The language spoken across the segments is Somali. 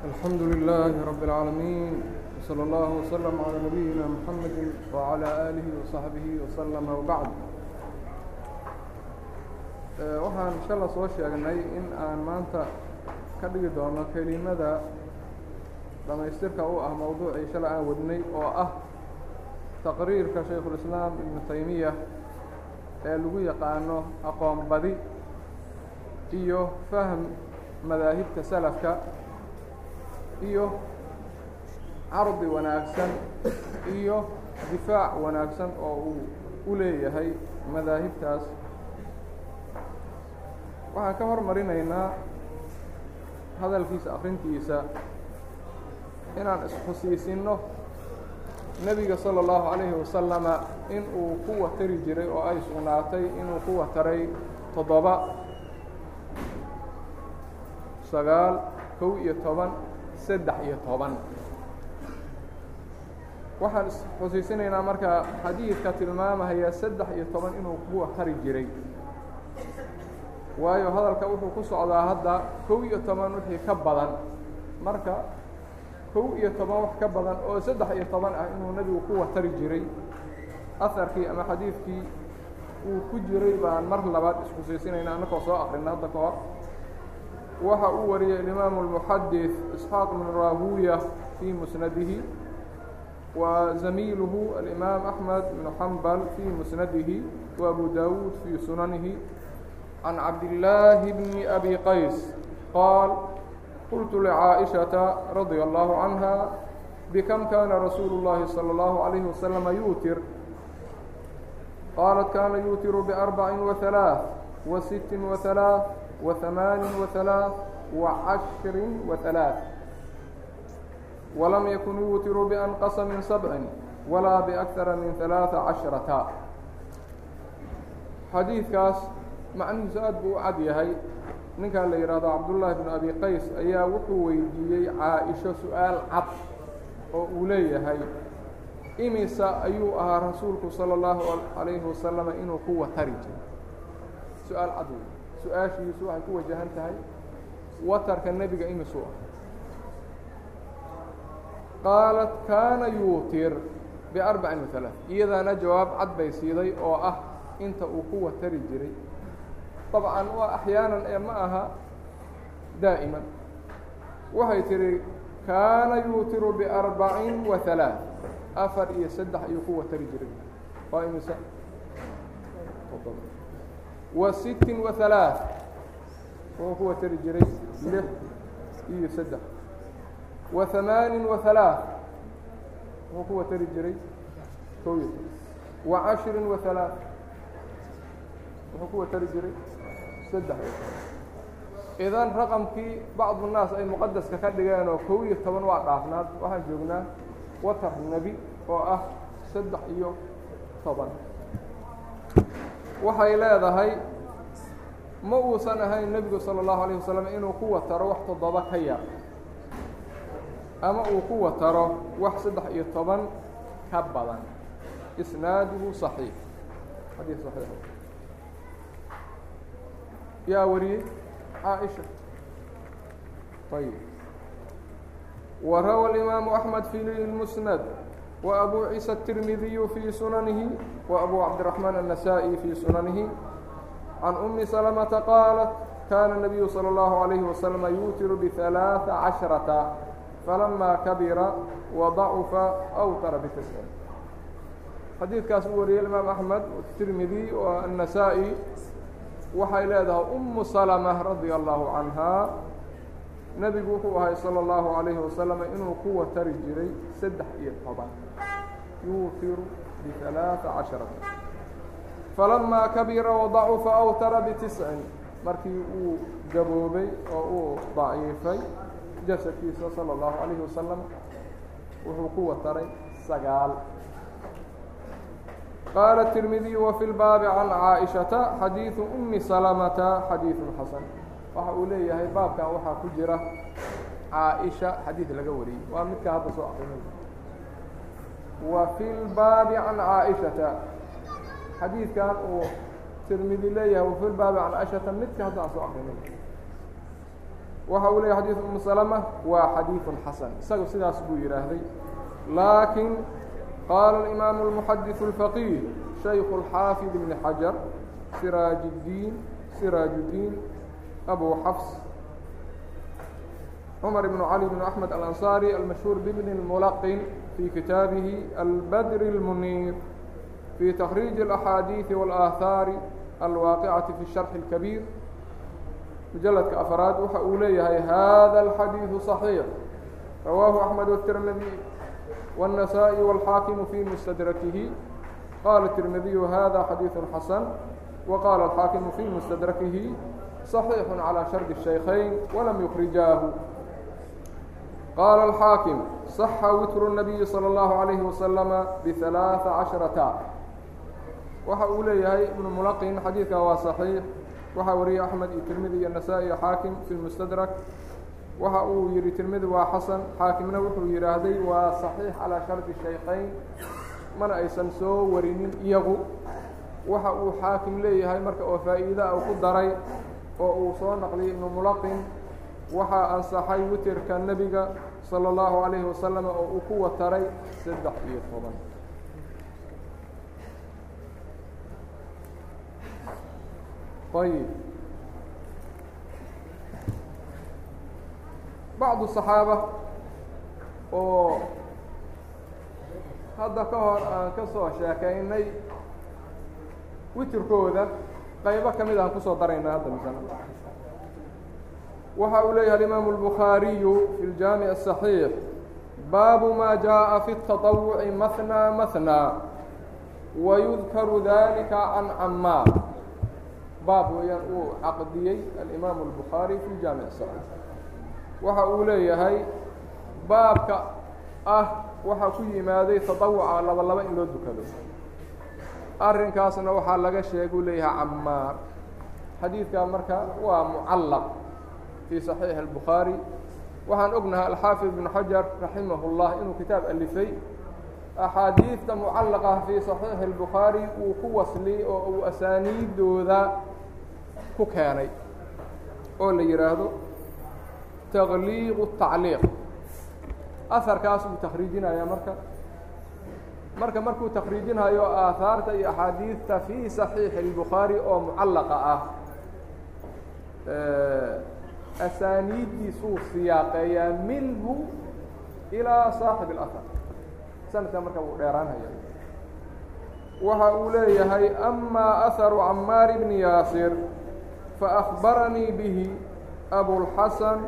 الحمد لله رب العالمين وصلى الله وسلم على نبينا محمد وعلى آله وصحبه وسلم وبعد waxaan inshaalla soo sheegnay in aan maanta ka dhigi doono kelimada dhamaystirka u ah mowduucii shalay aan wadnay oo ah taqriirka shaykhulislaam ibnu taymiya ee lagu yaqaano aqoon badi iyo fahm madaahibta salafka iyo carbi wanaagsan iyo difaac wanaagsan oo uu u leeyahay madaahibtaas. Waxaan ka hormarinaynaa hadalkiisa akrintiisa inaan isxusiisinno nebiga salى اllahu alayhi wasalama in uu ku watari jiray oo ay sugnaatay inuu ku wataray toddoba sagaal kow iyo toban saddex iyo toban. Waxaan isxusiisinaynaa marka xadiidka tilmaamahaya saddex iyo toban inuu ku watari jiray. Waayo hadalka wuxuu ku socdaa hadda kow iyo toban wixii ka badan. Marka kow iyo toban wax ka badan oo saddex iyo toban ah inuu nebigu ku watari jiray. Aharkii ama xadiidkii uu ku jiray baan mar labaad isxusiisinayna annakoo soo akrina hadda ka hor waxa uu wariyey alimaamu اlmuxadis isxaaq bn rahuya fii musnadihi wa zamiiluhu alimaam axmed bn xambal fii musnadihi wa abu dawuud fii sunanihi can cabdillaahi bni abi qays qaal qultu lcaaئiشhaةa radia allahu canha bikam kana rasuulu اllahi salى اllahu عalayhi wasalama yuutir qaalat kana yuutiru biarbacin waثalaaث wa sittin waثalaaث wa hamaanin waثalaaث wa cashrin waثalaaث walam yakun yuutiru bianqasa min sabcin walaa biakara min ثalaaثa cashrata xadiidkaas macnihiisu aad buu u cad yahay ninkan la yidhaahdo cabdullaahi bnu abi qays ayaa wuxuu weydiiyey caa-isho su-aal cad oo uu leeyahay imisa ayuu ahaa rasuulku sala allahu calayhi wasalama inuu ku watari jiro su-aal cad wey su'aashiisu waxay ku wajahan tahay watarka nebiga imisuu ah qaalat kaana yuutir biarbacin wahalaaث iyadaana jawaab cad bay siiday oo ah inta uu ku watari jiray. Dabcan waa axyaanan ee ma aha daa'iman. Waxay tihi kaana yuutiru biarbacin wa halaaث afar iyo saddex ayuu ku watari jiray. Waa imisa wa sittin wa halaaث wuxuu ku watari jiray lix iyo saddex wa hamaanin wa halaaث wuxuu ku watari jiray kow iyo toban wa cashrin wa halaaث wuxuu ku watari jiray saddex idan raqamkii bacdu الnaas ay muqadaska ka dhigeen oo kow iyo toban waa dhaafnaad waxaan joognaa watar nebi oo ah saddex iyo toban waxay leedahay ma uusan ahayn nebigu salى الlahu عalيه wasalam inuu ku wataro wax toddoba ka yar ama uu ku wataro wax saddex iyo toban ka badan isnaaduhu صaxiix xadiis صaxiix yaa wariyey caaئiشha ayb وrawى الإmaamu أحmed في الmsند وأbو عيسى التirmidiي في sunanihi وأbو cabdiلرحمن النسائي في sunanihi عan أmi سلمةa qاaلت kana النaبiyu slى الlaه عalيه وsلم yuutir بثaلاaثa caشhرaةa falama kabira وضacufa أwtara bتسع xadiidkaas uu wariyey imaam أحmed التirmidي o النسائي waxay leedahay umu salama radia allahu canhaa nebigu wuxuu ahay salى اllahu عalayhi wasalam inuu ku watari jiray saddex iyo toban yuutiru biثalaaثa casharata falamaa kabira wadacufa awtara bitiscin markii uu gaboobay oo uu daciifay jasadkiisa salى اllahu عalayhi wasalam wuxuu ku wataray sagaal qال التirmidي وفي الbaabi عan caaئiشhaةa xadiiثu أmi سلمةa xadiiثu xasan waxa uu leeyahay baabkan waxaa ku jira caaئiشha xadiiث laga wariyey waa midka hadda soo akrinay wa في الbaabi عan caaئiشhaةa xadiidkan uu tirmidi leeyahay وفي الbaabi عan caaئشhaةa midka hadda aan soo akrinay waxa uu leeyahy xadiiث umu salama waa xadiiثun xasan isagu sidaas buu yidhaahday laakiin qaala الإimaamu الmuxadiث الفaqih shayku الxaafid بn xajar siraaj الdiin siraaj الdiin abu xafs cmar بn cali بn أحmed alanصarي almashhuur bibn الmulaqin fi kitaabihi albadr الmuniir fi تkriiج الأxaadiiثi والآahaari alwaaqicaةi fi الsharح الكabiir mujaladka afraad waxa uu leeyahay hada الxadiiثu صaحيiح rawaahu أحmed والتirmidي والنسائي والxaakiم في mستdرkihi qala التirmidiي hada xadiiث xasن وqala الxaakiم في mستdرkihi صحيiح عlى شharد الشhaykhayn وlam يkrijaahu qaala alxaakim saxa witru nabiyi sala allahu calayhi wasalama bihalaaثa casharata waxa uu leeyahay ibnu mulaqin xadiidka waa saxiix. waxaa wariyey axmed iyo tirmidi iyo nasaa-i iyo xaakim fi mustadrak. waxa uu yidhi tirmidi waa xasan xaakimna wuxuu yidhaahday waa saxiix calaa shardi shayqayn mana aysan soo warinin iyagu. waxa uu xaakim leeyahay marka oo faa'iida u ku daray oo uu soo naqliyey ibnu mulaqin waxaa ansaxay witirka nebiga salى اllahu alayhi wasalam oo uu ku wataray saddex iyo toban. Ayib bacdu saxaaba oo hadda ka hor aan ka soo sheekaynay witirkooda qaybo ka mid ah aan ku soo darayna hadda misana waxa uu leeyahay alimaamu الbukhaariyu fi اljaamiع الصaxiix baabu ma jaءa fi التaطawuci maثnى maثnى wayudkaru dalika can camaar baab weeyaan uu caqdiyey alimaamu الbukhaari fi اljaamiع الصaxiix waxa uu leeyahay baabka ah waxaa ku yimaaday taطawuca laba laba in loo dukado arrinkaasna waxaa laga sheega u leeyahay camaar xadiidka marka waa mucallaq fii صaxiixi الbukhaari waxaan ognahay alxaafid ibnu xajar raximah اllah inuu kitaab alifay axaadiidta mucallaqah fii صaxiixi الbukhaari uu ku wasliyey oo uu asaaniidooda ku keenay oo la yidhaahdo تkliiq التacliiq aharkaas uu takriijinaya marka marka markuu takriijinayo aahaarta iyo axaadiidta fii صaxiixi الbukhaari oo mucallaqa ah asaaniiddiisuu siyaaqeeyaa minhu ilaa saaxibi اlahar sanadka marka wuu dheeraanhaya waxa uu leeyahay amaa aharu camaar bni yaasir faأkhbaranii bihi abulxasan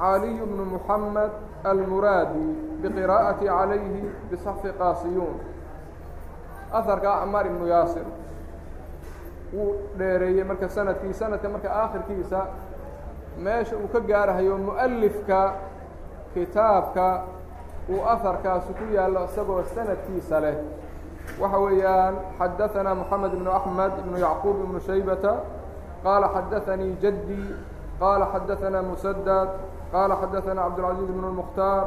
caliy bnu muxamed almuraadi biqiraa'ati calayhi bisaxfi qaasiyuun aharkaa camaar ibnu yaasir wuu dheereeyey marka sannadkii sanadka marka aakhirkiisa meesha uu ka gaarahayo مؤلفka kitaabka uu أثarkaasi ku yaalo isagoo sanadkiisa leh waxa weeyaan xadaثna محamed بن أحmed بن يعقوب بن شhaybة qاala xadaثnii jدي qال xdثna مسدد qال xdثna cبدالعزيز بن المختار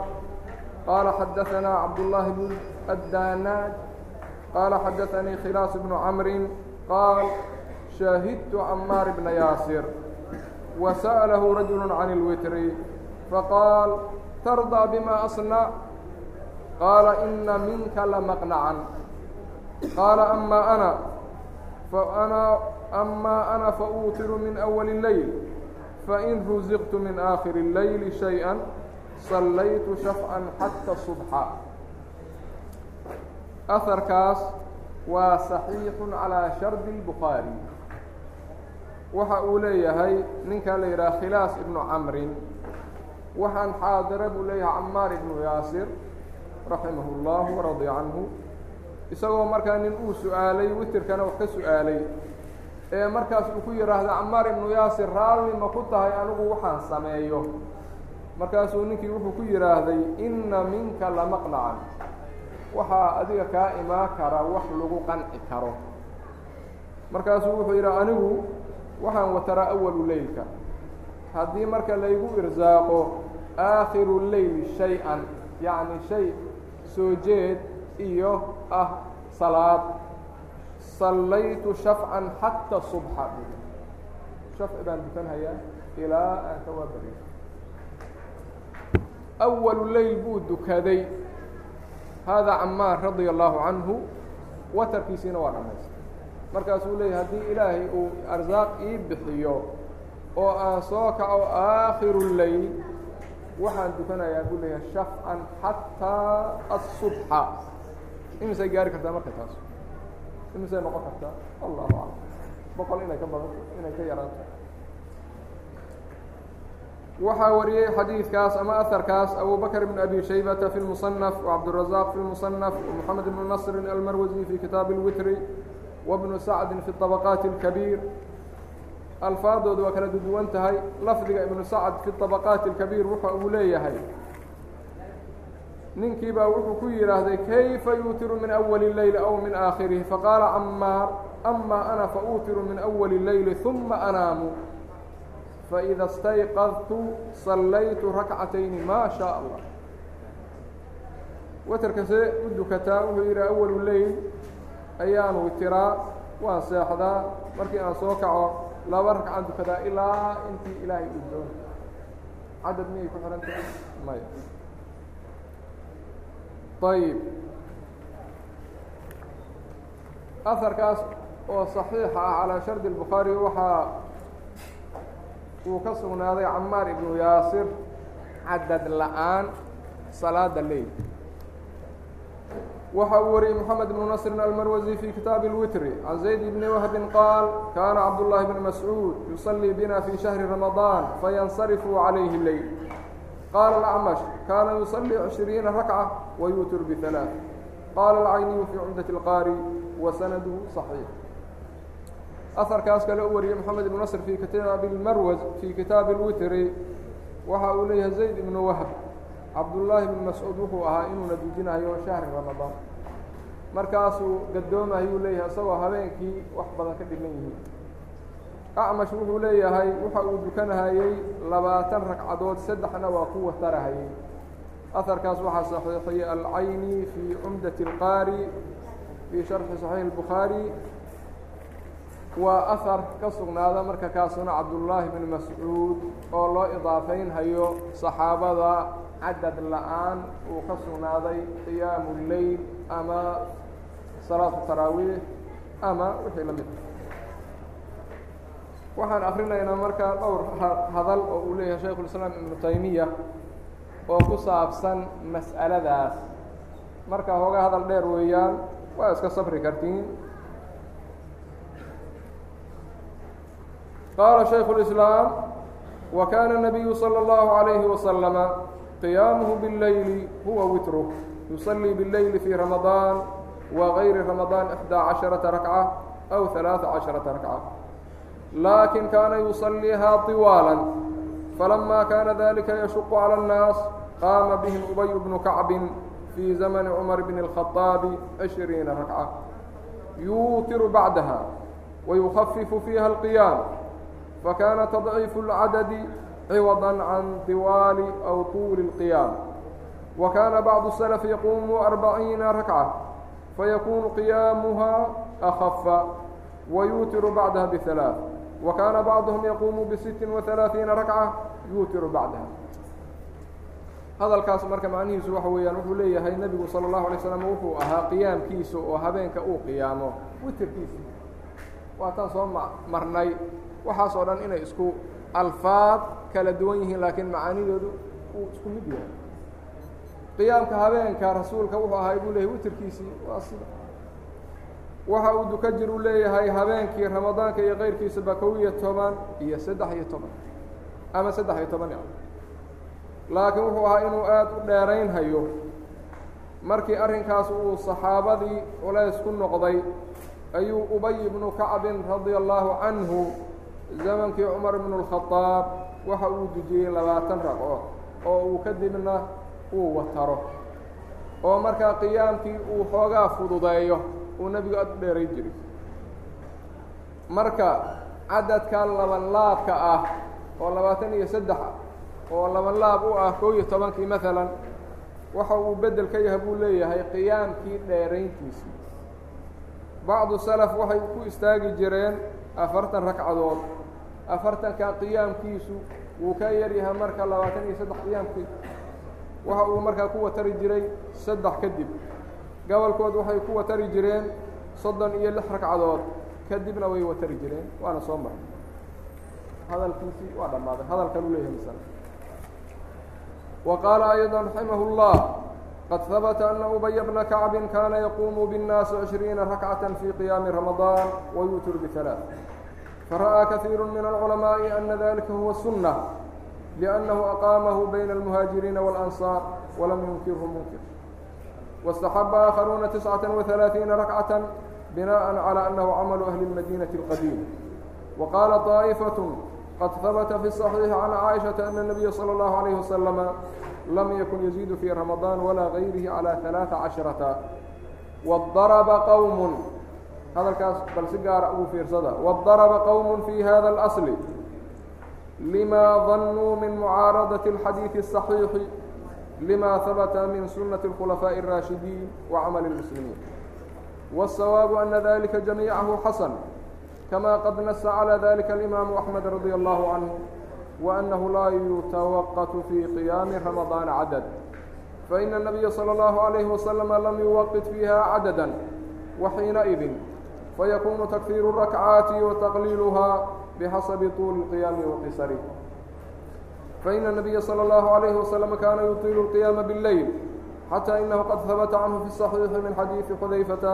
qال xdثna cبدالله بن الdاnاج qال xdثnي khلاaص بن عمر qاaل شhهدت عmاr بن ياسر وسأله رجل عن الwتر فqاaل ترضى بma أصنع qاaل إنa minka لمقنعا qاaل أmا أنا فأنا أmا أنا فأوتر من أول الليل فإن رزقت من آخر الليل شhيئا صلyت شhفعا حتى الصبحa أثرkaas waa صaحيiح عalى شharد البخاarي waxa uu leeyahay ninkaa la yidhaha khilaas ibnu camrin waxaan xaadira buu leeyahay camaar ibnu yaasir raximah اllah waradia canhu isagoo markaa nin uu su'aalay witirkana wax ka su'aalay ee markaas uu ku yidhaahda camaar ibnu yaasir raalli ma ku tahay anigu waxaan sameeyo. Markaasuu ninkii wuxuu ku yidhaahday inna minka lamaqnacan waxaa adiga kaa imaa kara wax lagu qanci karo. Markaasuu wuxuu yidhaha anigu waxaan wataraa awalu leylka haddii marka laygu irsaaqo aakhiru leyl shay-an yacni shay soo jeed iyo ah salaad sallaytu shafcan xata subxa. Shafci baan dukanhayaa ilaa aan ka waabariyo awalu leyl buu dukaday. Haadaa camaar radia allahu canhu watarkiisiina waa dhamaystay markaasuu leeyahy haddii ilaahay uu arsaaq ii bixiyo oo aan soo kaco aakhiru leyl waxaan dukanayaa buu leeyahay shafcan xataa asubxa imisay gaari kartaa marka taas imisay noqon kartaa allahu aclam boqol inay ka badanto inay ka yaraato waxaa wariyey xadiidkaas ama aharkaas abu bakr bn abi shaybata fi اlmuصنف وcabdالرaزاq fi اlmuصنف ومحamed bn نصr almarwزي fi kitaabi اlwitri وbnu sacdi fi الطabqaat الكabيir alfaadooda waa kala duduwan tahay lafdiga ibnu sacd fi طabqaat الكabيir wuxa uu leeyahay ninkii baa wuxuu ku yidhaahday kayfa yuutiru min أwli الleyl aw min aakhirihi faqaala camaar ama ana fautiru min أwli الleyl ثuma anaamu faإida اstayqadtu sallaytu rakcatayni maa shaء allah waterka see u dukataa wuxuu yidhi awalu leyl ayaan witiraa waan seexdaa markii aan soo kaco laba ragcaan dukadaa ilaa intii ilaahay uu doono cadad miyay ku xihan tahay maya ayib aharkaas oo صaxiixa ah calaa shardi الbukhaari waxaa uu ka sugnaaday camaar ibnu yaasir cadad la-aan salaada leyl waxa uu wariyey moxamed ibnu nasrin almarwasi fi kitaabi اlwitri can zayd bni wahbin qaal kaana cabdullahi bni mascuud yusalii bina fi shahri ramadaan fayansarifu calayhi leyl qaala alacmash kaana yusalii cishriina rakca wayutir bihalaaث qaala alcayniyu fi cumdat اlqaari wa sanaduhu صaxiix aharkaas kale u wariyey moxamed ibnu nasr fi kitaabi اlmarwas fii kitaabi اlwitri waxa uu leeyahay zayd ibnu wahb cabdullaahi bn mascuud wuxuu ahaa inuuna dujinayo shahri ramadaan markaasuu gadoomayuu leeyahay isagoo habeenkii wax badan ka dhiman yihiin acmash wuxuu leeyahay waxa uu dukanahayey labaatan ragcadood saddexna waa ku watarahayey aharkaas waxaa saxiixiyey alcayni fii cumdati اlqaari fii sharxi saxiix اlbukhaari waa ahar ka sugnaada marka kaasuna cabdullaahi bn mascuud oo loo idaafeynhayo saxaabada cadad la'aan uu ka sugnaaday qiyaamu leyl ama salaatu taraawiix ama wixii la mid waxaan akrinaynaa markaa dhowr hadal oo uu leeyahay shaykhu lislaam ibnu taymiya oo ku saabsan mas'aladaas. Marka hooga hadal dheer weeyaan waa iska sabri kartiin qaala shayku اlislaam wa kaana الnabiyu salى اllahu عalayhi wasalama qiyaamuhu bاlleyli huwa witruh yusalii bاlleyli fii ramadaan wa gayri ramadaan ixdaa caشharaةa rakca aw ثalaaثa caشharaةa rakca lakin kaana yusaliiha طiwaala falama kana dalika yashuq calى الnaas qaama bihim ubay bnu kacbi fii zamni cmar bn الkhaطaabi cishriina rakca yuutiru bacdaha wayukafifu fiiha اlqiyaam fakana تضciif الcadadi ciwaضa can طiwaali aw طuuli الqiyaam wa kana bacضu الslف yaqumu arbaciina rakcة fayakunu qiyaamuha أkafa wayuutiru bacdaha bثalaaث wa kana bacضuهum yaqumu bsiti وaثalaaثiina rakcة yuutiru bacdaha hadalkaas marka macnihiisu waxa weeyaan wuxuu leeyahay nebigu salى الlahu عalيه slam wuxuu ahaa qiyaamkiisa oo habeenka uu qiyaamo witrkiisa waataan soo marnay waxaas oo dhan inay isku alfaad kala duwan yihiin laakiin macaanidoodu uu isku mid yahay. Qiyaamka habeenka rasuulka wuxuu ahay buu leeyahay witrkiisii waa sida. Waxa uu duka u leeyahay habeenkii ramadaanka iyo keyrkiisaba kow iyo toban iyo saddex iyo toban ama saddex iyo toban laakiin wuxuu ahaa inuu aada u dheeraynhayo. Markii arrinkaas uu saxaabadii culays ku noqday ayuu ubay ibnu kacbin radia allahu canhu zamankii cumar bnu اlkhadaab waxa uu dujiyey labaatan ragco oo uu kadibna uu wataro. Oo markaa qiyaamkii uu xoogaa fududeeyo uu nebigu aada u dheeray jiray. Marka cadadka laban laabka ah oo labaatan iyo saddex oo laban laab u ah kow iyo tobankii maalan waxa uu beddel ka yahay buu leeyahay qiyaamkii dheerayntiisii. Bacdu salaf waxay ku istaagi jireen afartan ragcadood afartanka qiyaamkiisu wuu ka yaryahay marka labaatan iyo saddex qiyaamkii waxa uu markaa ku watari jiray saddex kadib gobolkood waxay ku watari jireen soddon iyo lix ragcadood kadibna way watari jireen waana soo maray hadalkiisii waa dhammaaday hadalkan uu leeyahay misale wa qaala ayضا raximah الlah qad habta ana ubaya bna kacbi kana yaqumu bالnaasi عishriina rakcaة fي qiyaami ramaضan wayutir bثalaaث fara'ى kaثiir min الculamaaءi ana dalika huwa الsunة لأnnahu aqaamahu bayna الmuhaajiriina والأnصاar walam yunkirhu munkir واstaxaba aakharuuna تiscaة وaثaلaaثiina rakcaة binaءa عalى أnnahu camalu ahli الmadinaةi الqadiim وqaala طaaئfaة qad habta fi الصaxiixi can caaئiشhaةa ana الnabiya slى الlahu عalيه waslama lam yakun yaziidu fii ramaضaan walaa gayrihi calى ثaلaaثa caشhرaةa wاdaraba qowm hadalkaas bal si gaara ugu fiirsada wاdaraba qowm fi hada الأصl lima danuu min mucaaradaةi الxadiiثi الصaxiixi lima habta min sunaةi الkhulafaaءi الraashidiin وacmali الmuslimiin والsawaabu ana dalika jamiicahu xasan kama qad nasa calى dalika الإimaamu أxmed radي الlahu canه وأنه لا يتوقت في قيام رمضان عدد فإن النبي صلى الله عليه وسلم لم يوقت فيها عددا fayakuunu takfiiru rakcaati wa taqliiluha bixasabi tuuli اlqiyaami wa qisarih faina الnabiya salى اllahu عalayhi waslama kaana yutiilu اlqiyaama bاlleyl xatى inahu qad habata canhu fi صaxiixi min xadiidi xudayfata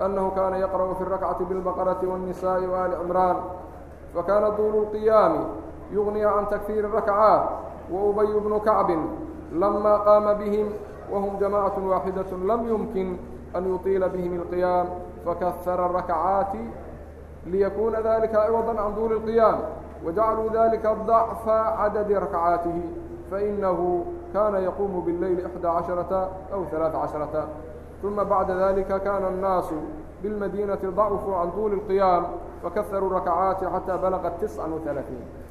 أnnahu kana yaqrأu fi اrakcati biاlbaqaraةi wالnisaءi waali cimraan fakana tuulu اlqiyaami yugniya can takfiiri rakcaa wa ubay bnu kacbi lama qaama bihim wahum jamaacaة waaxidaة lam yumkin an yutiila bihim اlqiyaam fakafara rakcaati liyakuuna dalika ciwadan can duuli الqiyaam wajacaluu dalika ضacfa cadadi rakcaatihi fainahu kana yaquumu biاlleyli ixdaa caشharata aw halaaثa caشharata uma bacda dalika kana الnaasu biاlmadinati ضacfu can duuli الqiyaam fakaharuu rakcaati xataa balaga tisca وaلaaثiin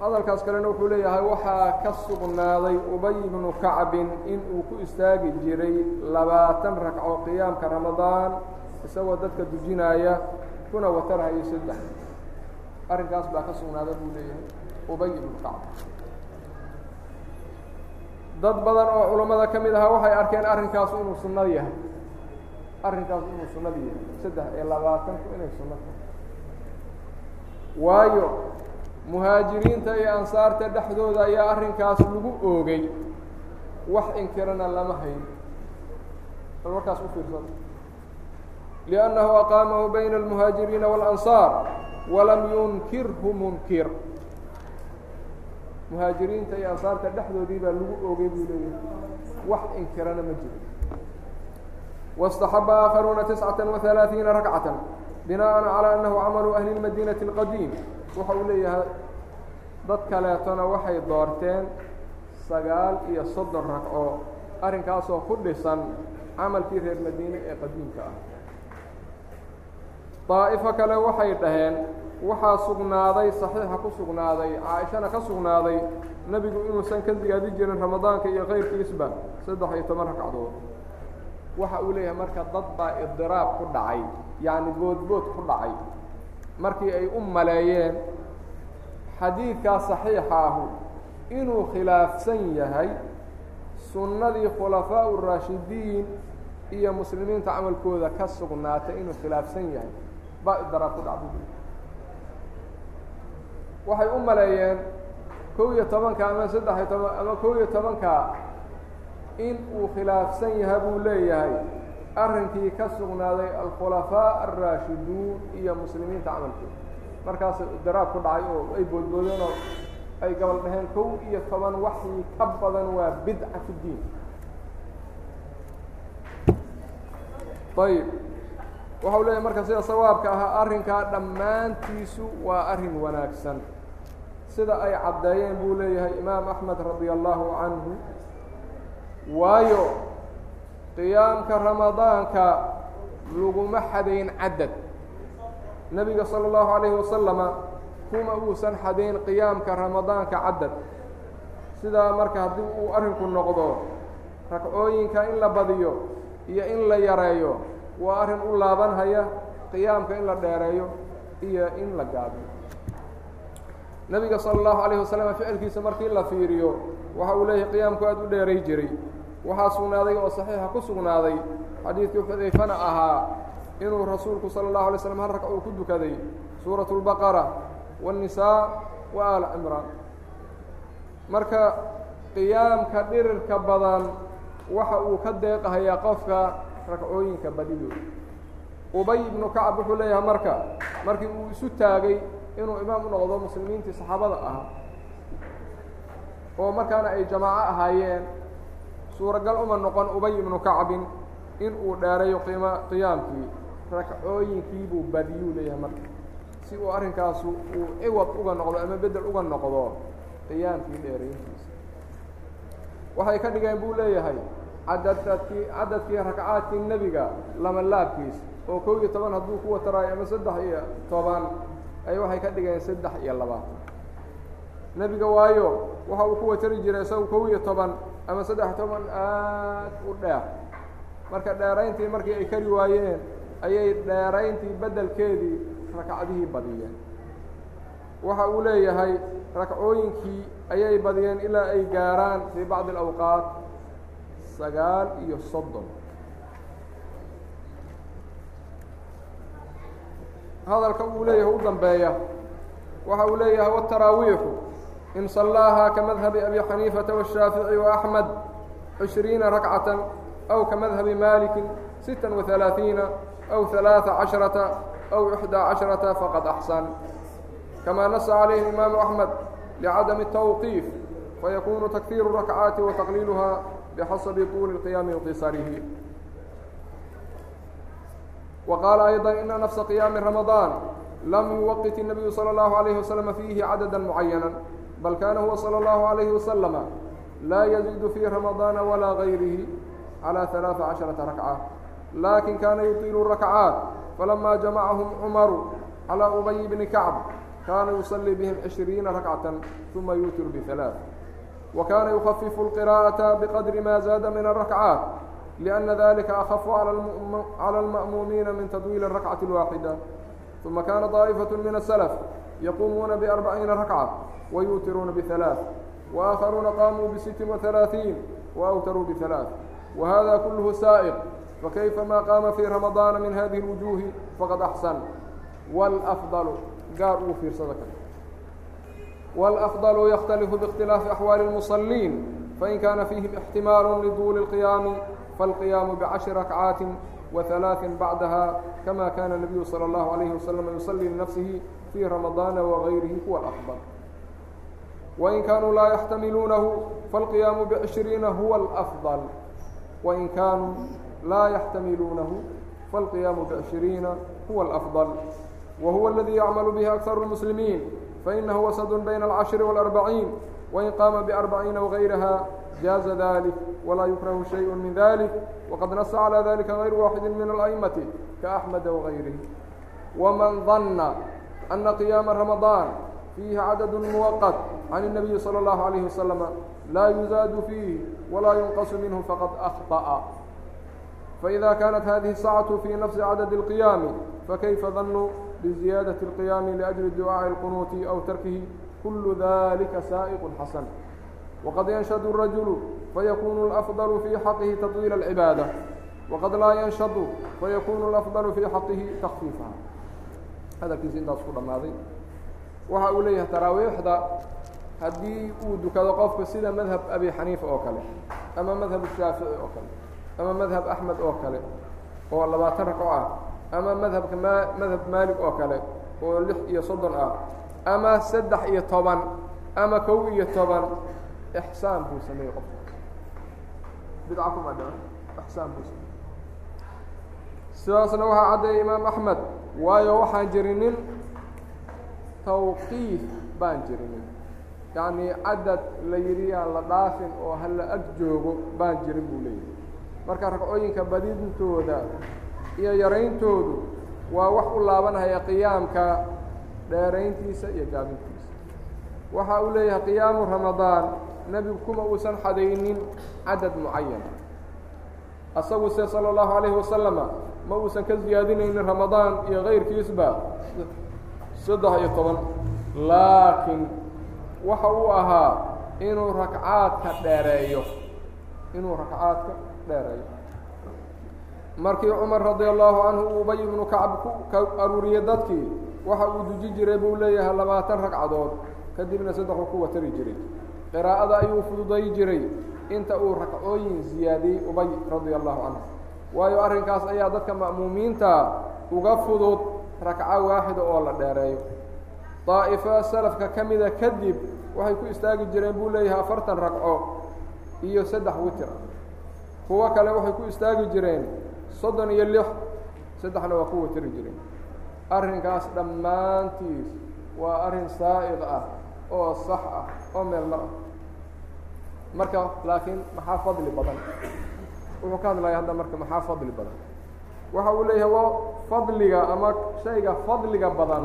hadalkaas kalena wuxuu leeyahay waxaa ka sugnaaday ubay bnu kacbin in uu ku istaagi jiray labaatan ragco qiyaamka ramadaan isagoo dadka dujinaya kuna watarhayo saddex. Arrinkaas baa ka sugnaaday buu leeyahay ubay ibnu kacb dad badan oo culammada ka mid ahaa waxay arkeen arrinkaas inuu sunnad yahay. Arrinkaas inuu sunnad yahay saddex iyo labaatanku inay sunno tahay. Waayo muhaajiriinta iyo ansaarta dhexdooda ayaa arrinkaas lagu oogay. Wax inkirana lama hayn. Bal warkaas u fiirsada liannahu aqaamahu bayna almuhaajiriina walansaar walam yunkirhu munkir. Muhaajiriinta iyo ansaarta dhexdoodii baa lagu oogay buu leeyahay. Wax inkirana ma jiro. Waاstaxaba aakharuuna tiscata waalaaiina rakcatan binaءa calى annahu camalu ahli اlmadinaةi اlqadiim waxa uu leeyahay dad kaleetona waxay doorteen sagaal iyo soddon ragco arrinkaasoo ku dhisan camalkii reer madiine ee qadiimka ah daa'ifo kale waxay dhaheen waxaa sugnaaday saxiixa ku sugnaaday caaishana ka sugnaaday nebigu inuusan ka ziyaadi jirin ramadaanka iyo kayrkiisba saddex iyo toban ragcadood waxa uu leeyahay marka dad baa idiraab ku dhacay yacni boodbood ku dhacay. Markii ay u maleeyeen xadiidkaa saxiixa ahu inuu khilaafsan yahay sunnadii khulafaa raashidiin iyo muslimiinta camalkooda ka sugnaatay inuu khilaafsan yahay baa idiraab ku dhacday. Waxay u maleeyeen kow iyo tobanka ama saddex iyo toban ama kow iyo tobanka in uu khilaafsan yahay buu leeyahay. Arrinkii ka sugnaaday alkhulafaa alraashiduun iyo muslimiinta camalkooda markaas idiraab ku dhacay oo ay boodboodeen oo ay gabal dhaheen kow iyo toban waxii ka badan waa bidca fi diin. Ayib waxau leeyahay marka sida sawaabka ahaa arrinkaa dhammaantiisu waa arrin wanaagsan. Sida ay caddeeyeen buu leeyahay imaam axmed radia allahu canhu waayo qiyaamka ramadaanka laguma xadayn cadad nebiga sala allahu calayhi wasalama kuma uusan xadayn qiyaamka ramadaanka caddad. Sidaa marka haddii uu arrinku noqdo ragcooyinka in la badiyo iyo in la yareeyo waa arrin u laabanhaya qiyaamka in la dheereeyo iyo in la gaabiyo nebiga sala allahu calayhi wasalam ficilkiisa markii la fiiriyo waxa uu leeyahay qiyaamku aada u dheeray jiray waxaa sugnaaday oo saxiixa ku sugnaaday xadiidkii xudayfana ahaa inuu rasuulku sala allahu alay slam hal ragc uu ku dukaday suuratu اlbaqara waاnnisaa wa aala cimraan marka qiyaamka dhirirka badan waxa uu ka deeqahayaa qofka ragcooyinka badido. Ubay ibnu kacab wuxuu leeyahay marka markii uu isu taagay inuu imaam u noqdo muslimiintii saxaabada ahaa oo markaana ay jamaaco ahaayeen suuragal uma noqon ubay ibnu kacbin in uu dheerayo qima qiyaamkii ragcooyinkii buu badiyuu leeyahay marka. Si uu arrinkaasu uu ciwad uga noqdo ama bedel uga noqdo qiyaamkii dheerayntiisa waxay ka dhigeen buu leeyahay cadadadkii cadadkii ragcaadkii nebiga lama laabkiis oo kow iyo toban hadduu ku wataraayo ama saddex iyo toban ay waxay ka dhigeen saddex iyo labaatan. Nebiga waayo waxa uu ku watari jiray isagu kow iyo toban ama saddex toban aad u dheer. Marka dheerayntii markii ay kari waayeen ayay dheerayntii beddelkeedii rakcadihii badiyeen. Waxa uu leeyahay rakcooyinkii ayay badiyeen ilaa ay gaaraan fii bacdi alawqaat sagaal iyo soddon. Hadalka uu leeyahay u dambeeya waxa uu leeyahay wاtaraawiixu in صallaaha kamadhabi abi xaniifata والshaafiعي وaأxmed عishriina rakcaة أw kamadhabi maliki sita وaثaلaaثiina أw ثaلaaثa caشhرaةa أw إxdى caشhرaةa faqad أxsan kama nasa عalayhi الإimaamu أحmed لcadم التwqيif fayakunu تkثيir الrakcaaتi وتqliilha bxasabi طuuli القiyaami وqisarihi وqاaل أيضا إن نفس قيام رمضان لم يوqت النبي صلى الله عليه وسلم فيه عددا معينا بل كان هو صلى الله عليه وسلم لا يزيد في رمضان ولا غيره على ثلاث عشرة ركعة لكن كان يطيل الركعات فلما جمعهم عمر على أبي بن كعب كان يصلي بهم عشرين ركعة ثم يوتر بثلاث وكان يخفف القراءة بقدر ما زاد من الركعات لأن ذلك أخف على المأمومين من تطويل الركعة الواحدة ثم كان طائفة من yquumuuna بarbaciina rakca wayutiruuna bثalaaث وaakharuuna qaamuu bsitt وaثaلaaثiin وأwtaruu bثalaaث وhada kulh saaئq fakayfa ma qaama fii ramadaana min hadihi الwujuhi faqad axsan wاlأfضl gaar ugu fiirsada kale wاlأfضlu ykhtalifu bاkhtilaafi أxwaali الmuصaliin fain kaana fiihim اxtimaalu liduuli الqiyaami faاlqiyaamu bcashri rakcaati وaثalaaثi bacdaha kama kana الnabiyu salى الlahu عalayhi waslama yuصlii linafsihi في رمضان وغيره هو الأفضل وإن كانوا لا يحتملونه فالقيام بعشرين هو الأفضل وإن كانوا لا يحتملونه فالقيام بعشرين هو الأفضل وهو الذي يعمل به أكثر المسلمين فإنه وسط بين العشر والأربعين وإن قام بأربعين وغيرها جاز ذلك ولا يكره شيء من ذلك وقد نص على ذلك غير واحد من الأئمة كأحمد وغيره ومن ظن أنa قyaaمa رaمaضاan فيihi cadad موqت عan النabiي slى الlaه عalيه وasلم laa يuزaad فيih وlaa يunqص minه faqad أخطأ. فإida kaanت hadiه الsاcaة fي نفسi cadad القyaam fakayfa danu بزiyaadaة القyaam لأجل duعاaءi الqنuuط أw tarkihi kul ذlika saaئq xasن وqad ynshd الraجuل faykun الأfضل fي xaqihi تطويل العibaadة وqad laa ynshd faykun الأfضل fي xaqihi تkفيiفha hadalkiisa intaas ku dhammaaday waxa uu leeyahay taraawiixda haddii uu dukado qofku sida madhab abi xaniifa oo kale ama madhab shaafici oo kale ama madhab axmed oo kale oo labaatan ragco ah ama madhabka ma madhab maalik oo kale oo lix iyo soddon ah ama saddex iyo toban ama kow iyo toban ixsaan buu sameeyey qofka. Bidca kuma dha ixsaan buu sameye sidaasna waxaa caddeeyay imaam axmed waayo waxaan jirinin tawqiif baan jirinin yacnii cadad la yidhi aan la dhaafin oo hala ag joogo baan jirin buu leeyahay marka ragcooyinka badintooda iyo yarayntoodu waa wax u laabanhaya qiyaamka dheerayntiisa iyo gaabintiisa. Waxa uu leeyahay qiyaamu ramadaan nebigu kuma uusan xadaynin cadad mucayan asagu se sala allahu calayhi wasalama ma uusan ka siyaadinaynin ramadaan iyo kayrkiisba saddex iyo toban. Laakiin waxa uu ahaa inuu rakcaadka dheereeyo inuu rakcaadka dheereeyo. Markii cumar radia allahu canhu uu ubay ibnu kacb ku aruuriyey dadkii waxa uu duji jiray buu leeyahay labaatan ragcadood kadibna saddexuu ku watari jiray. Qiraa'ada ayuu fududay jiray inta uu rakcooyin siyaadiyey ubay radia allahu canhu waayo arrinkaas ayaa dadka ma'muumiinta uga fudud rakco waaxida oo la dheereeyo daa'ifo salafka ka mida kadib waxay ku istaagi jireen buu leeyahay afartan ragco iyo saddex witir kuwo kale waxay ku istaagi jireen soddon iyo lix saddexna waa ku watiri jireen arrinkaas dhammaantiis waa arrin saa'iq ah oo sax ah oo meel mar ah. Marka laakiin maxaa fadli badan wuxuu ka hadlaya hadda marka maxaa fadli badan? Waxa uu leeyahay waa fadliga ama shayga fadliga badan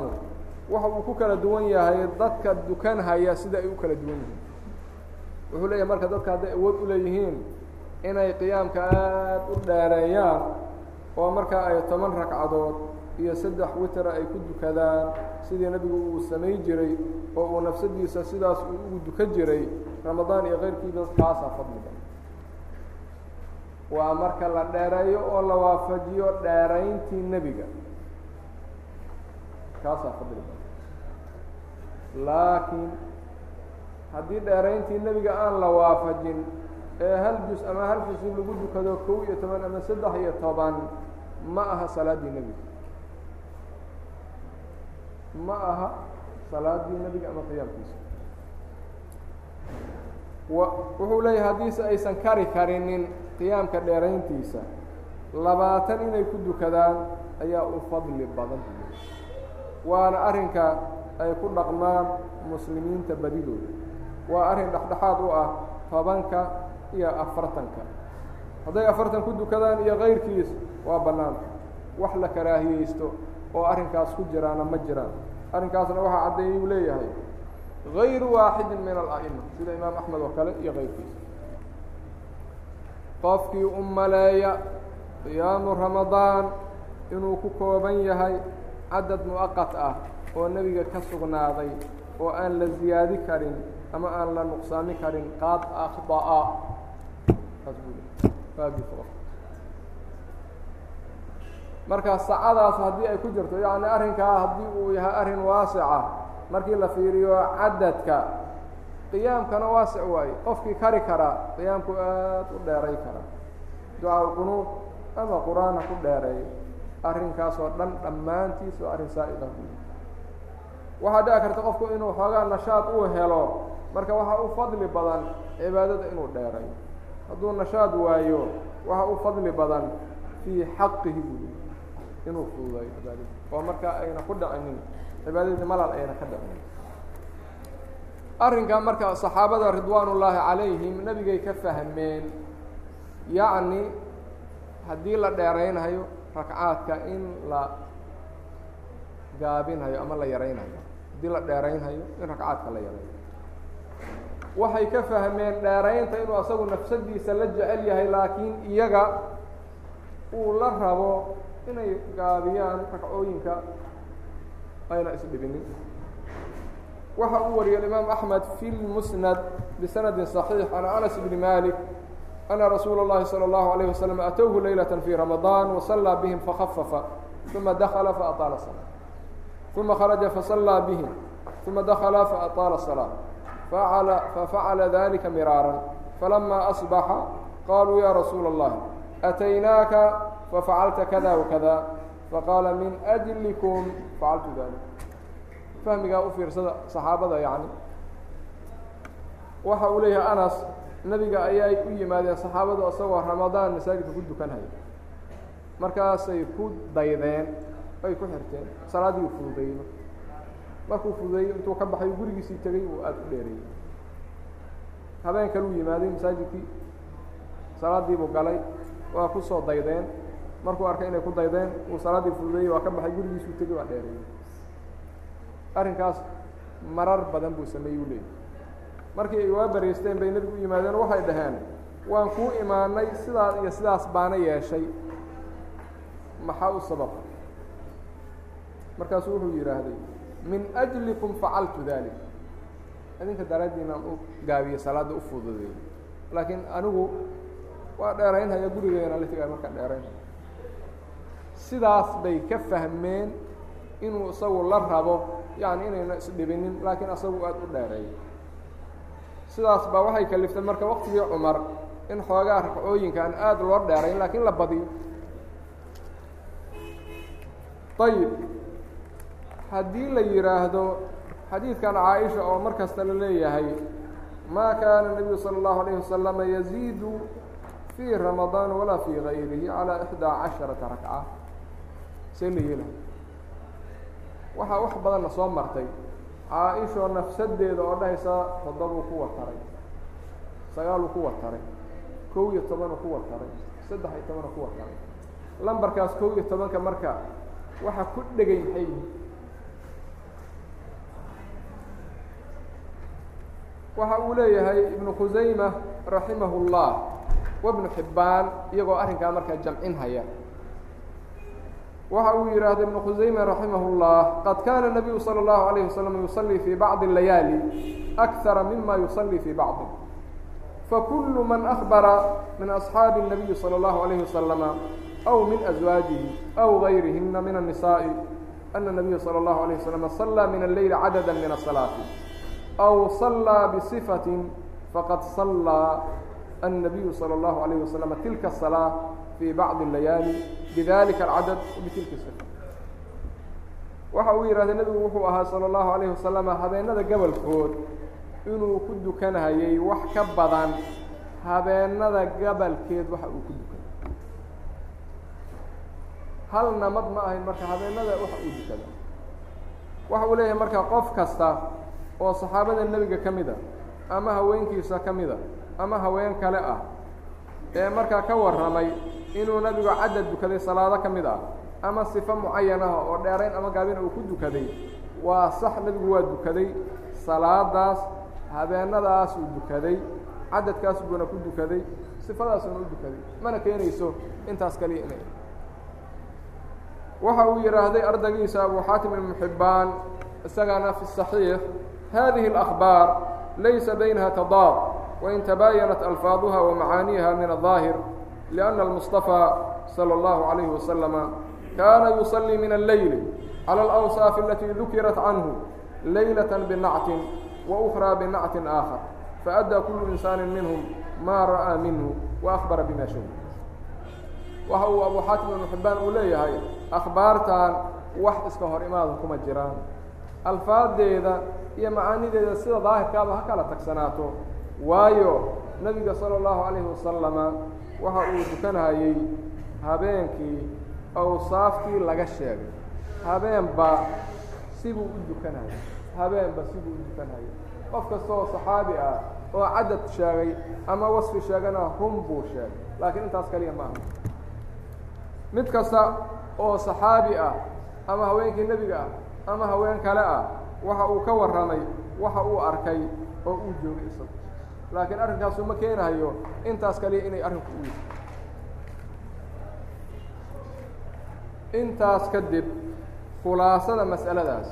waxa uu ku kala duwan yahay dadka dukanhaya sida ay u kala duwan yihiin. Wuxuu leeyahay marka dadka hadday awood u leeyihiin inay qiyaamka aada u dheereeyaan oo markaa ay toban ragcadood iyo saddex witera ay ku dukadaan sidii nebigu uu samay jiray oo uu nafsadiisa sidaas uu ugu dukan jiray ramadaan iyo keyrkiiba fadli badan waa marka la dheereeyo oo la waafajiyo dheerayntii nebiga. Kaasaa fadli. Badan laakiin haddii dheerayntii nebiga aan la waafajin ee hal jus ama hal xisib lagu dukado kow iyo toban ama saddex iyo toban ma aha salaaddii nebiga. Ma aha salaaddii nebiga ama qiyaamkiisa. Wuxuu leeyahay haddiise aysan kari karinin qiyaamka dheerayntiisa labaatan inay ku dukadaan ayaa u fadli badan. Waana arrinka ay ku dhaqmaan muslimiinta badidooda. Waa arrin dhexdhexaad u ah tobanka iyo afartanka. Hadday afartan ku dukadaan iyo kayrkiis waa bannaanta wax la karaahiyeysto oo arrinkaas ku jiraana ma jiraan. Arrinkaasna waxaa caddeeyey uu leeyahay غayru waaxidin min ala'ima sida imaam axmed oo kale iyo kayrkiisa qofkii u maleeya qiyaamu ramadaan inuu ku kooban yahay cadad mu'aqat ah oo nebiga ka sugnaaday oo aan la ziyaadi karin ama aan la nuqsaami karin qaad le marka sacadaas haddii ay ku jirto yacni arrinkaa haddii uu yahay arrin waasica markii la fiiriyo cadadka qiyaamkana waasic waaye. Qofkii kari karaa qiyaamku aad u dheeray karaa ducaa qunuud ama qur'aan ha ku dheereeyo arrinkaasoo dhan dhammaantiis oo arrin saa'iqa waxaa dhici karta qofku inuu xoogaa nashaad uu helo marka waxaa u fadli badan cibaadada inuu dheerayo hadduu nashaad waayo waxaa u fadli badan fii xaqihi buu inuu fududayo cibaadada. Oo markaa ayna ku dhacinin cibaadadii malal ayna ka dhacinin arrinkaa marka saxaabada ridwaan ullaahi calayhim nebigay ka fahmeen yacni haddii la dheeraynhayo rakcaadka in la gaabinhayo ama la yaraynhayo haddii la dheeraynhayo in rakcaadka la yaraynayo waxay ka fahmeen dheeraynta inuu asagu nafsadiisa la jecel yahay laakiin iyaga uu la rabo inay gaabiyaan rakcooyinka ayna isdhibinin waxa uu wariyey imaam axmed fi lmusnad bisanadi صaxiix can anas bni malik ana rasuula اllahi salى اllahu عalيه waslm atowhu laylaة fi ramadaan wasallaa bihim fakhafafa uma dakla faطaala الصalaa uma kharaja fasallaa bihim uma dakla faأطaala الصalaaة fafacala dalika miraaran falama asbaxa qaluu ya rasuula اllahi ataynaaka fafacalta kada wakada faqaala min أjlikum facaltu dalik fahmigaa u fiirsada saxaabada yani waxa uu leeyahay anas nebiga ayay u yimaadeen saxaabadu isagoo ramadaan masaajidka ku dukanhaya markaasay ku daydeen ay ku xirteen salaaddii uu fududeeyey. Markuu fududeeyey intuu ka baxay gurigiisii tegey uu aada u dheereeyey. Habeen kale uu yimaaday masaajidkii. Salaaddiibuu galay waa ku soo daydeen. Markuu arkay inay ku daydeen uu salaaddii fududeeyey waa ka baxay gurigiisuu tegey waa dheereeyey arrinkaas marar badan buu sameeyey u leeyay markii ay waa baraysteen bay nebigu u yimaadeen waxay dhaheen waan kuu imaanay sidaas iyo sidaas baana yeeshay. Maxaa u sabab markaasuu wuxuu yidhaahday min أjlikum facaltu dalik. Idinka daraaddiinaan u gaabiyo salaadda u fududeeyo. Laakiin anigu waa dheeraynhaya gurigeena la tegaa markaan dheeraynhaya sidaas bay ka fahmeen inuu isagu la rabo yani inayna isdhibinin laakiin asagu aada u dheereeyo sidaas baa waxay kaliftay marka waqtigii cumar in xoogaa ragcooyinka aan aada loo dheerayn laakiin la badiyo. Ayib haddii la yidhaahdo xadiidkan caaisha oo mar kasta la leeyahay maa kaana nebiyu salى اllahu alayh wasalama yaziidu fii ramadaan walaa fii gayrihi calaa ixdaa casharata rakca. See la yeelaha waxaa wax badanna soo martay. Caa-ishoo nafsadeeda oo dhahaysa toddobuu ku wataray. Sagaaluu ku wataray. Kow iyo tobanuu ku wataray. Saddex iyo tobanuu ku wataray. Lambarkaas kow iyo tobanka marka waxa ku dhegay maxay yihiin waxa uu leeyahay ibnu khusayma raximah اllah wabnu xibbaan iyagoo arrinkaa markaa jamcinhaya waxa uu yidhaahda ibnu khusayma raximah اllah qad kana الnabiyu salى اllahu عalayه wasalam yusalii fii bacضi اlayaali أkara mima yusalii fii bacضi fakulu man أkbara min أصxaabi الnabiyi salى اllahu عalayه wasalama aw min أزwaajihi aw gayrihina min الnisaaءi ana الnabiya salى اllahu عalيه waslama صalىa min اleyli cadada min الصalaaةi aw صalىa bصifaة faqad صalىa الnabiyu salى اllahu عalayه waslama tilka الصalaaة fii bacضi اlayaali bidalika alcadad bitilka sifa waxa uu yidhahday nebigu wuxuu ahaa salى اllahu عalayه wasalama habeenada gabalkood inuu ku dukanhayay wax ka badan habeenada gabalkeed waxa uu ku dukanay hal namad ma ahayn marka habeenada waxa uu dukada waxa uu leeyahay marka qof kasta oo saxaabada nebiga ka mida ama haweenkiisa ka mida ama haween kale ah ee markaa ka warramay inuu nabigu cadad dukaday salaado ka mid ah ama sifo mucayanaha ah oo dheerayn ama gaabin uu ku dukaday waa sax nabigu waa dukaday salaadaas habeenadaasuu dukaday cadadkaas buuna ku dukaday sifadaasuna u dukaday. Mana keenayso intaas kaliya inay waxa uu yidhaahday ardagiisa abu xaatim ibnu xibbaan isagaana fi saxiix haadihi alakhbaar laysa baynaha tadaab. wain tabaayanat alfaaduha wamacaaniiha min الظaahir لأن المصطفى صلى الله عليه وسلم كان يصلي من الليل على الأوصاف التي ذكرت عنه ليلة بنعت وأخرى بنعت آخر فأدى كل إنسان منهم ما رأى منه وأخبر بما شهد waxa uu abu xaatim ibnu xibbaan uu leeyahay akhbaartan wax iska hor imaada kuma jiraan alfaadeeda iyo macaanideeda sida daahirkaaba ha kala tagsanaato waayo nebiga sala allahu calayhi wasalama waxa uu dukanhayey habeenkii awsaaftii laga sheegay. Habeenba sibuu u dukanhayay habeenba sibuu u dukanhayay qof kasta oo saxaabi ah oo cadad sheegay ama wasfi sheegana run buu sheegay. Laakiin intaas kaliya maaha mid kasta oo saxaabi ah ama haweenkii nebiga ah ama haween kale ah waxa uu ka warramay waxa uu arkay oo uu joogay isagu laakiin arrinkaasu ma keenayo intaas kaliya inay arrinku u yihi intaas kadib khulaasada mas'aladaas.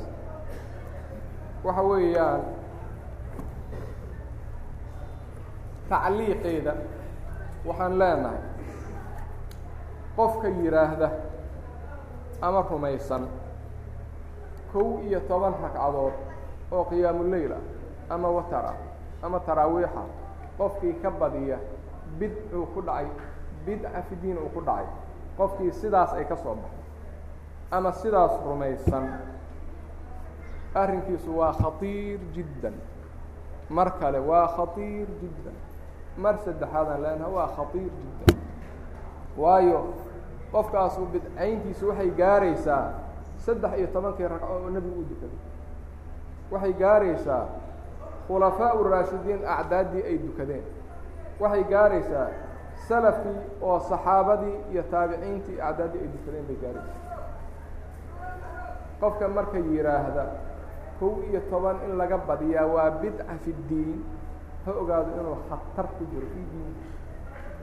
Waxa weeyaan tacliiqeeda waxaan leenahay. Qofka yidhaahda ama rumaysan kow iyo toban ragcadood oo qiyaamuleyl ah ama watar ah ama taraawiixa qofkii ka badiya bidcuu ku dhacay bidca fi diin uu ku dhacay qofkii sidaas ay ka soo baxay ama sidaas rumaysan arrinkiisu waa khatiir jiddan. Mar kale waa khatiir jiddan. Mar saddexaadaan leenaha waa khatiir jiddan. Waayo qofkaasu bidcayntiisu waxay gaaraysaa saddex iyo tobankii ragco oo nebigu u dukaday waxay gaaraysaa khulafaa uraashidiin acdaaddii ay dukadeen. Waxay gaaraysaa salafkii oo saxaabadii iyo taabiciintii acdaaddii ay dukadeen bay gaaraysaa. Qofka marka yidhaahda kow iyo toban in laga badiyaa waa bidca fi ddiin ha ogaado inuu khatar ku jiro fi diin.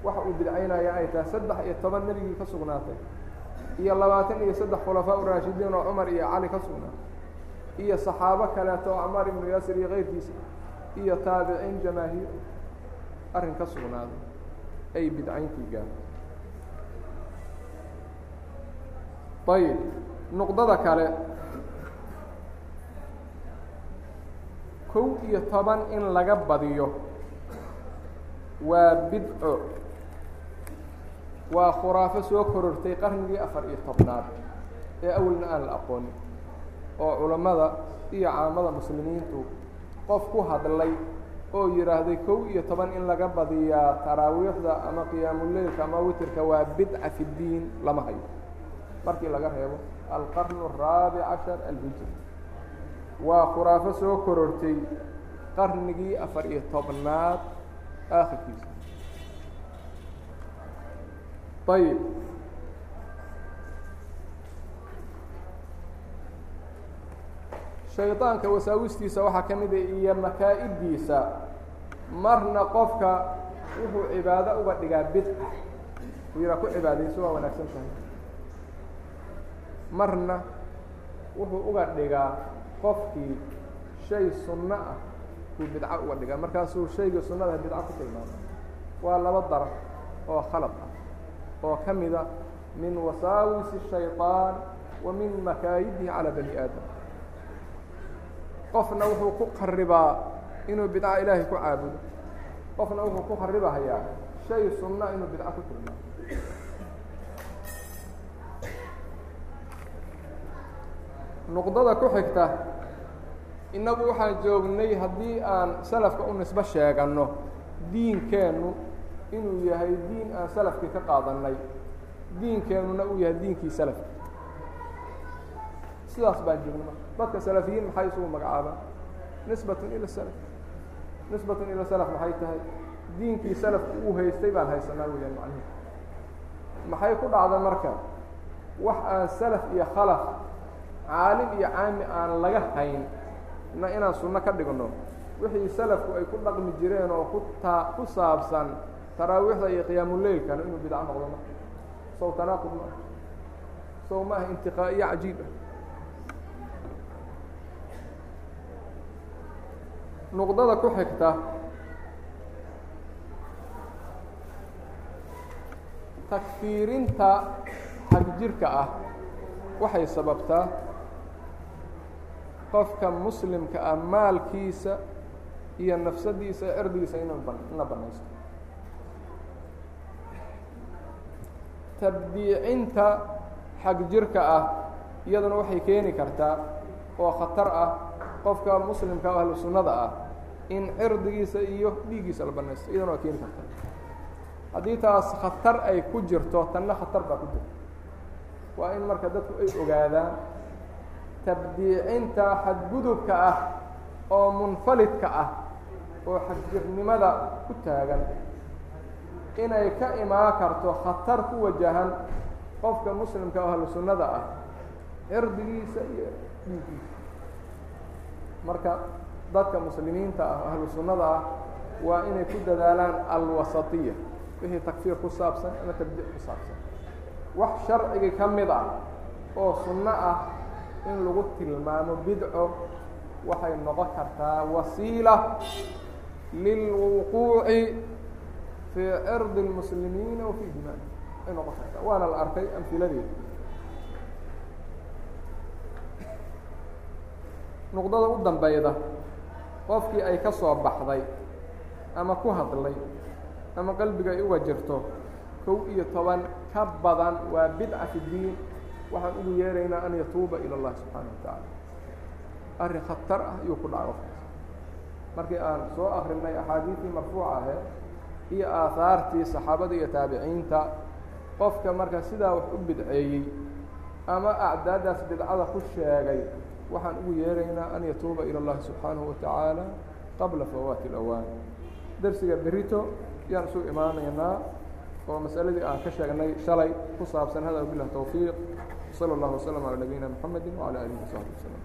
Waxa uu bidcaynaya ay tahay saddex iyo toban nebigii ka sugnaatay iyo labaatan iyo saddex khulafaa uraashidiin oo cumar iyo cali ka sugnaatay iyo saxaabo kaleeto oo camaar ibnu yaasir iyo keyrkiisa iyo taabiciin jamaahiir arrin ka sugnaaday ay bidcaynkii gaar ayib nuqdada kale. Kow iyo toban in laga badiyo. Waa bidco. Waa khuraafo soo korortay qarnigii afar iyo tobnaad ee awalna aan la aqoonin oo culammada iyo caamada muslimiintu qof ku hadlay oo yidhaahday kow iyo toban in laga badiyaa taraawiixda ama qiyaamuleylka ama witirka waa bidca fi ddiin lama hayo. Markii laga reebo alqarnu araabic cashar alhijri. Waa khuraafo soo korortay qarnigii afar iyo tobnaad aakhirkiisa ayib shaydaanka wasaawistiisa waxaa ka mid a iyo makaa-iddiisa marna qofka wuxuu cibaado uga dhigaa bidca. Yidhaa ku cibaadayso waa wanaagsan tahay. Marna wuxuu uga dhigaa qofkii shay sunno ah buu bidco uga dhigaa. Markaasuu shaygii sunnada bidco ku tilmaama waa laba daraf oo khalad ah oo ka mida min wasaawisi shayطaan wa min makaayidih calى bani aadam qofna wuxuu ku qaribaa inuu bidco ilaahay ku caabudo. Qofna wuxuu ku qaribahayaa shay sunna inuu bidco ku tilmaamo nuqdada ku xigta innagu waxaan joognay haddii aan salafka u nisbo sheeganno diinkeennu inuu yahay diin aan salafkii ka qaadannay. Diinkeennuna uu yahay diinkii salafka sidaas baan joogna dadka salafiyiin maxay isugu magacaabaan? Nisbatun ila salaf. Nisbatun ila salaf maxay tahay? Diinkii salafku uu haystay baan haysanaa weeyaan macnihi. Maxay ku dhacda marka? Wax aan salaf iyo khalaf caalim iyo caami aan laga hayn na inaan sunno ka dhigno. Wixii salafku ay ku dhaqmi jireen oo ku taa ku saabsan taraawiixda iyo qiyaamuleylkana inuu bidco noqdo marka sow tanaaqud ma. Ah sow ma aha intiqaa'iyo cajiib ah nuqdada ku xigta. Takfiirinta xagjirka ah waxay sababtaa qofka muslimka ah maalkiisa iyo nafsadiisa erdigiisa in in la banaysto. Tabdiicinta xagjirka ah iyaduna waxay keeni kartaa oo khatar ah qofka muslimka ahlu sunnada ah in cirdigiisa iyo dhiiggiisa la banaysto iyaduna waa keeni kartaa haddii taas khatar ay ku jirto tanna khatar baa ku jirta waa in marka dadku ay ogaadaan tabdiicinta xadgudubka ah oo munfalidka ah oo xagjirnimada ku taagan inay ka imaan karto khatar ku wajahan qofka muslimka ahlu sunnada ah cirdigiisa iyo dhiiggiisa marka dadka muslimiinta ah ahlu sunnada ah waa inay ku dadaalaan alwasatiya wixii takfiir ku saabsan ama tabdiic ku saabsan. Wax sharcigii ka mid ah oo sunno ah in lagu tilmaamo bidco waxay noqon kartaa wasiila lilwuquuci fii cirdi اlmuslimiina wa fii dimaai ay noqon kartaa waana la arkay amhiladeeda nuqdada u dambeyda qofkii ay ka soo baxday ama ku hadlay ama qalbiga ay uga jirto kow iyo toban ka badan waa bidca fi diin. Waxaan ugu yeeraynaa an yatuuba ila اllahi subxaana wa tacaala arrin khatar ah ayuu ku dhaca qofkaas markii aan soo akrinay axaadiidii marfuuca ahee iyo aahaartii saxaabada iyo taabiciinta qofka marka sidaa wax u bidceeyey ama acdaadaas bidcada ku sheegay waxaan ugu yeeraynaa an yatuuba ilى اllahi subxaanaه wa tacaala qabla fawaati اlawaan dersiga berito yaan isu imaanaynaa oo masaladii aan ka sheegnay shalay ku saabsan hada bilah towfiiq slى اllah وsلم عlى نabiyina mحamedi وعlى alihi وصaxbi وsلم